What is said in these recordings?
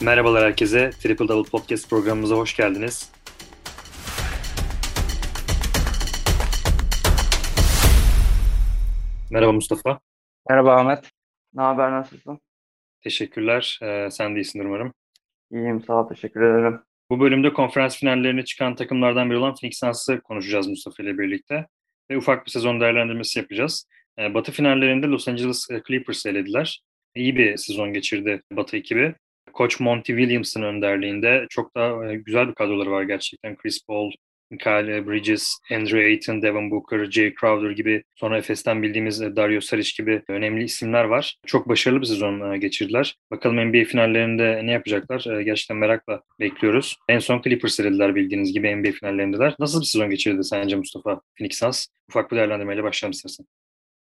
Merhabalar herkese. Triple Double Podcast programımıza hoş geldiniz. Merhaba Mustafa. Merhaba Ahmet. Ne haber, nasılsın? Teşekkürler. Ee, sen de iyisindir umarım. İyiyim, sağ ol, teşekkür ederim. Bu bölümde konferans finallerine çıkan takımlardan biri olan Phoenix Suns'ı konuşacağız Mustafa ile birlikte. Ve ufak bir sezon değerlendirmesi yapacağız. Ee, Batı finallerinde Los Angeles Clippers elediler. İyi bir sezon geçirdi Batı ekibi. Koç Monty Williams'ın önderliğinde çok da e, güzel bir kadroları var gerçekten. Chris Paul, Michael Bridges, Andrew Ayton, Devin Booker, Jay Crowder gibi sonra Efes'ten bildiğimiz Dario Saric gibi önemli isimler var. Çok başarılı bir sezon e, geçirdiler. Bakalım NBA finallerinde ne yapacaklar? E, gerçekten merakla bekliyoruz. En son Clippers elediler bildiğiniz gibi NBA finallerindeler. Nasıl bir sezon geçirdi sence Mustafa Phoenix Suns? Ufak bir değerlendirmeyle başlayalım istersen.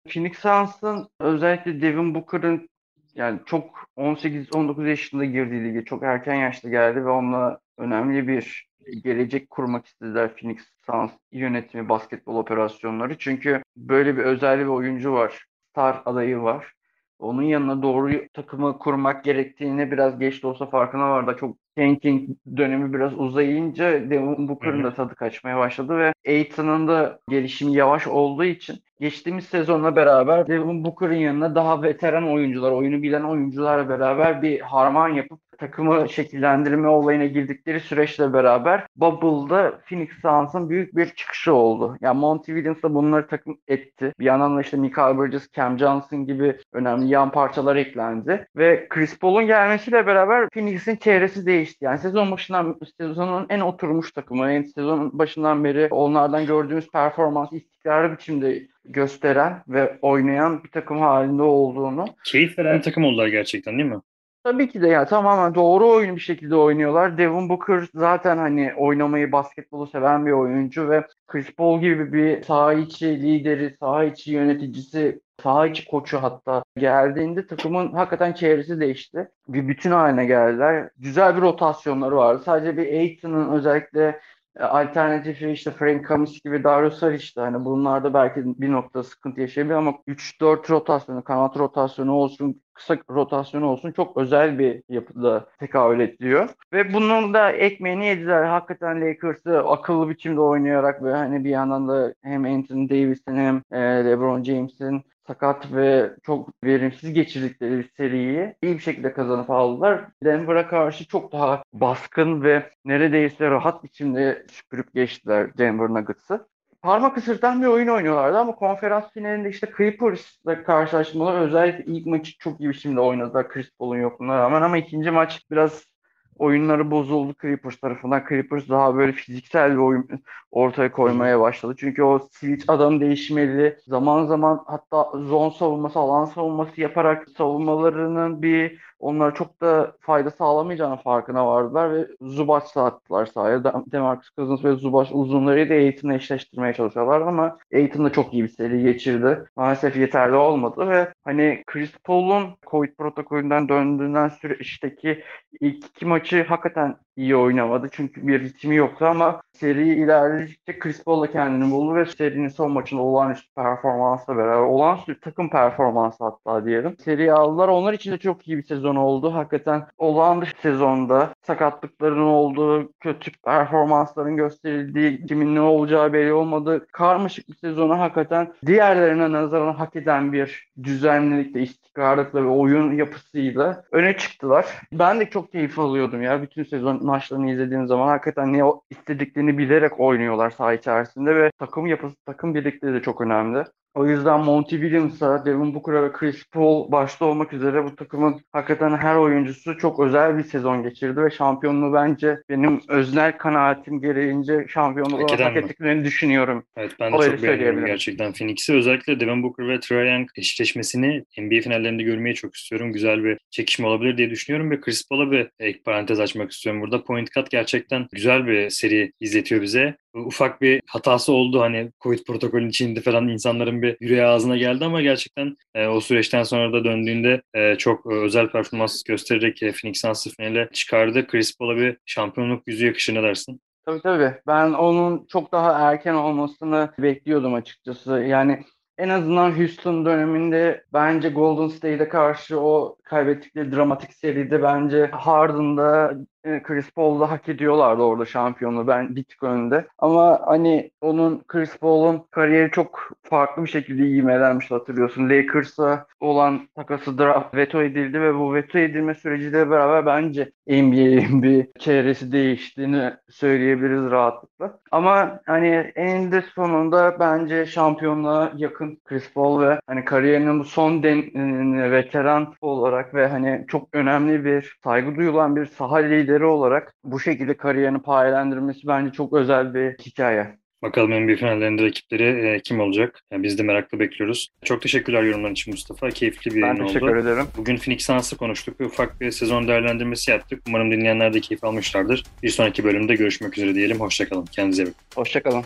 Phoenix Suns'ın özellikle Devin Booker'ın yani çok 18-19 yaşında girdiği lige çok erken yaşta geldi ve onunla önemli bir gelecek kurmak istediler Phoenix Suns yönetimi basketbol operasyonları. Çünkü böyle bir özel bir oyuncu var. Star adayı var. Onun yanına doğru takımı kurmak gerektiğini biraz geç de olsa farkına vardı. Çok tanking dönemi biraz uzayınca Devin Booker'ın da tadı kaçmaya başladı ve Aiton'un da gelişimi yavaş olduğu için geçtiğimiz sezonla beraber Devin Booker'ın yanına daha veteran oyuncular, oyunu bilen oyuncularla beraber bir harman yapıp takımı şekillendirme olayına girdikleri süreçle beraber Bubble'da Phoenix Suns'ın büyük bir çıkışı oldu. Yani Monty Williams da bunları takım etti. Bir yandan da işte Michael Bridges, Cam Johnson gibi önemli yan parçalar eklendi. Ve Chris Paul'un gelmesiyle beraber Phoenix'in çehresi değişti. Yani sezon başından sezonun en oturmuş takımı. Yani sezonun başından beri onlardan gördüğümüz performans istikrarlı biçimde gösteren ve oynayan bir takım halinde olduğunu. Keyif veren takım oldular gerçekten değil mi? Tabii ki de ya tamamen doğru oyunu bir şekilde oynuyorlar. Devin Booker zaten hani oynamayı, basketbolu seven bir oyuncu ve Chris Paul gibi bir saha içi lideri, saha içi yöneticisi, saha içi koçu hatta geldiğinde takımın hakikaten çevresi değişti. Bir bütün haline geldiler. Güzel bir rotasyonları vardı. Sadece bir Aiton'un özellikle alternatifi işte Frank Kamis gibi Dario Saric de hani bunlarda belki bir nokta sıkıntı yaşayabilir ama 3-4 rotasyonu, kanat rotasyonu olsun, kısa rotasyonu olsun çok özel bir yapıda tekabül ediyor. Ve bunun da ekmeğini yediler. Hakikaten Lakers'ı akıllı biçimde oynayarak ve hani bir yandan da hem Anthony Davis'in hem e, LeBron James'in sakat ve çok verimsiz geçirdikleri bir seriyi iyi bir şekilde kazanıp aldılar. Denver'a karşı çok daha baskın ve neredeyse rahat biçimde süpürüp geçtiler Denver Nuggets'ı. Parmak ısırtan bir oyun oynuyorlardı ama konferans finalinde işte Clippers'la karşılaşmaları özellikle ilk maçı çok iyi biçimde oynadılar Chris Paul'un yokluğuna rağmen ama ikinci maç biraz oyunları bozuldu Clippers tarafından. Clippers daha böyle fiziksel bir oyun ortaya koymaya başladı. Çünkü o switch adam değişmeli. Zaman zaman hatta zone savunması, alan savunması yaparak savunmalarının bir onlara çok da fayda sağlamayacağının farkına vardılar ve Zubac attılar sahaya. Demarcus Cousins ve Zubac uzunları da Aiton'la eşleştirmeye çalışıyorlar ama Aiton da çok iyi bir seri geçirdi. Maalesef yeterli olmadı ve hani Chris Paul'un Covid protokolünden döndüğünden süreçteki ilk iki maçı hakikaten iyi oynamadı. Çünkü bir ritmi yoktu ama seri ilerledikçe Chris Paul da kendini buldu ve serinin son maçında olağanüstü performansla beraber olağanüstü takım performansı hatta diyelim. Seri aldılar. Onlar için de çok iyi bir sezon oldu. Hakikaten olağanüstü sezonda sakatlıkların olduğu, kötü performansların gösterildiği, kimin ne olacağı belli olmadı. Karmaşık bir sezonu hakikaten diğerlerine nazaran hak eden bir düzenlilikle, istikrarlıkla ve oyun yapısıyla öne çıktılar. Ben de çok keyif alıyordum ya bütün sezon maçlarını izlediğim zaman hakikaten ne istediklerini bilerek oynuyorlar saha içerisinde ve takım yapısı, takım birlikleri de çok önemli. O yüzden Monty Williams'a, Devin Booker'a ve Chris Paul başta olmak üzere bu takımın hakikaten her oyuncusu çok özel bir sezon geçirdi ve şampiyonluğu bence benim öznel kanaatim gereğince şampiyonluğu hak, hak ettiklerini düşünüyorum. Evet ben de çok beğeniyorum gerçekten Phoenix'i. Özellikle Devin Booker ve Trae Young eşleşmesini NBA finallerinde görmeyi çok istiyorum. Güzel bir çekişme olabilir diye düşünüyorum ve Chris Paul'a bir ek parantez açmak istiyorum. Burada point cut gerçekten güzel bir seri izletiyor bize. Ufak bir hatası oldu hani Covid protokolünün içinde falan insanların bir yüreği ağzına geldi ama gerçekten e, o süreçten sonra da döndüğünde e, çok e, özel performans göstererek e, Phoenix Suns'ı finale çıkardı. Chris Paul'a bir şampiyonluk yüzü yakışır ne dersin? Tabii tabii. Ben onun çok daha erken olmasını bekliyordum açıkçası. Yani en azından Houston döneminde bence Golden State'e karşı o kaybettikleri dramatik seride bence Harden'da Chris Paul'da hak ediyorlardı orada şampiyonluğu. Ben bir tık önde. Ama hani onun Chris Paul'un kariyeri çok farklı bir şekilde ivmelenmişti hatırlıyorsun. Lakers'a olan takası draft veto edildi ve bu veto edilme süreciyle beraber bence NBA'in bir çevresi değiştiğini söyleyebiliriz rahatlıkla. Ama hani eninde sonunda bence şampiyonluğa yakın Chris Paul ve hani kariyerinin bu son den, e, veteran olarak ve hani çok önemli bir saygı duyulan bir saha lideri olarak bu şekilde kariyerini payelendirmesi bence çok özel bir hikaye. Bakalım NBA finallerinde rakipleri e, kim olacak? Yani biz de merakla bekliyoruz. Çok teşekkürler yorumların için Mustafa. Keyifli bir yayın oldu. Ben teşekkür ederim. Bugün Phoenix Suns'ı konuştuk ve ufak bir sezon değerlendirmesi yaptık. Umarım dinleyenler de keyif almışlardır. Bir sonraki bölümde görüşmek üzere diyelim. Hoşçakalın. Kendinize iyi bakın. Hoşçakalın.